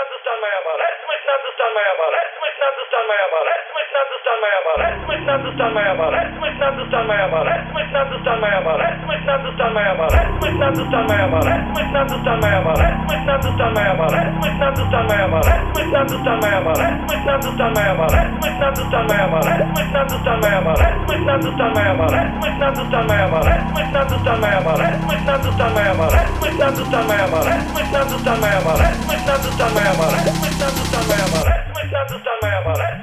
Let's Национальная мораль, национальная мораль, национальная мораль, национальная мораль, национальная мораль, национальная мораль, национальная мораль, национальная мораль.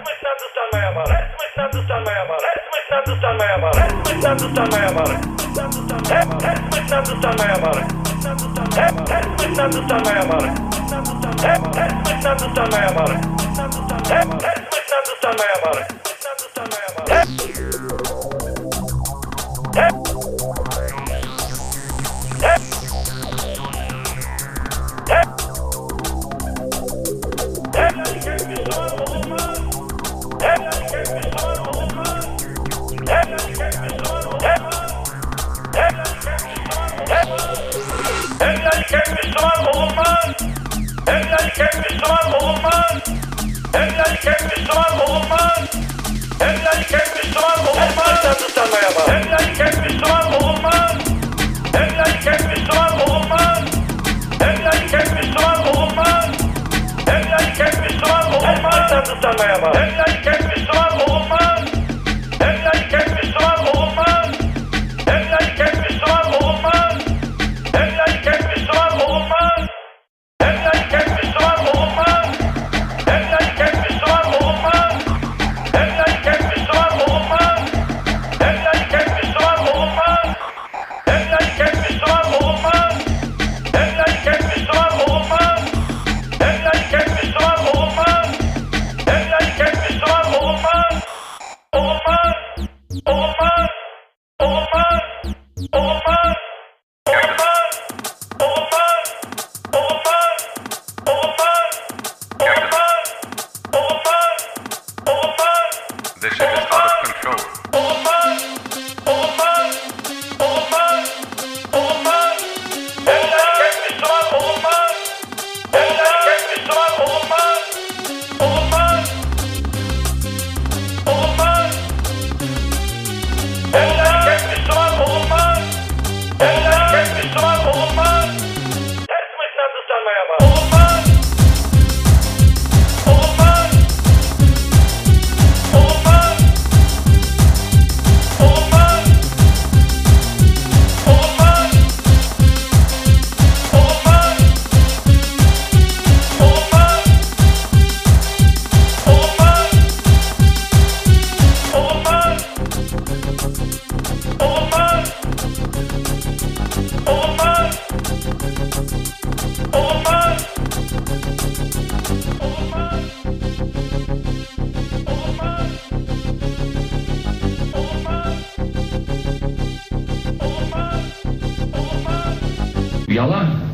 Hey! erken Müslüman olunmaz. Hem de erken Müslüman olunmaz. Hem de erken Müslüman olunmaz. Hem de erken Müslüman olunmaz. Hem de erken Müslüman olunmaz. Hem de erken Müslüman olunmaz. Hem de erken Müslüman olunmaz. Hem de erken Müslüman olunmaz. Hem de erken This is Alabama. yalan.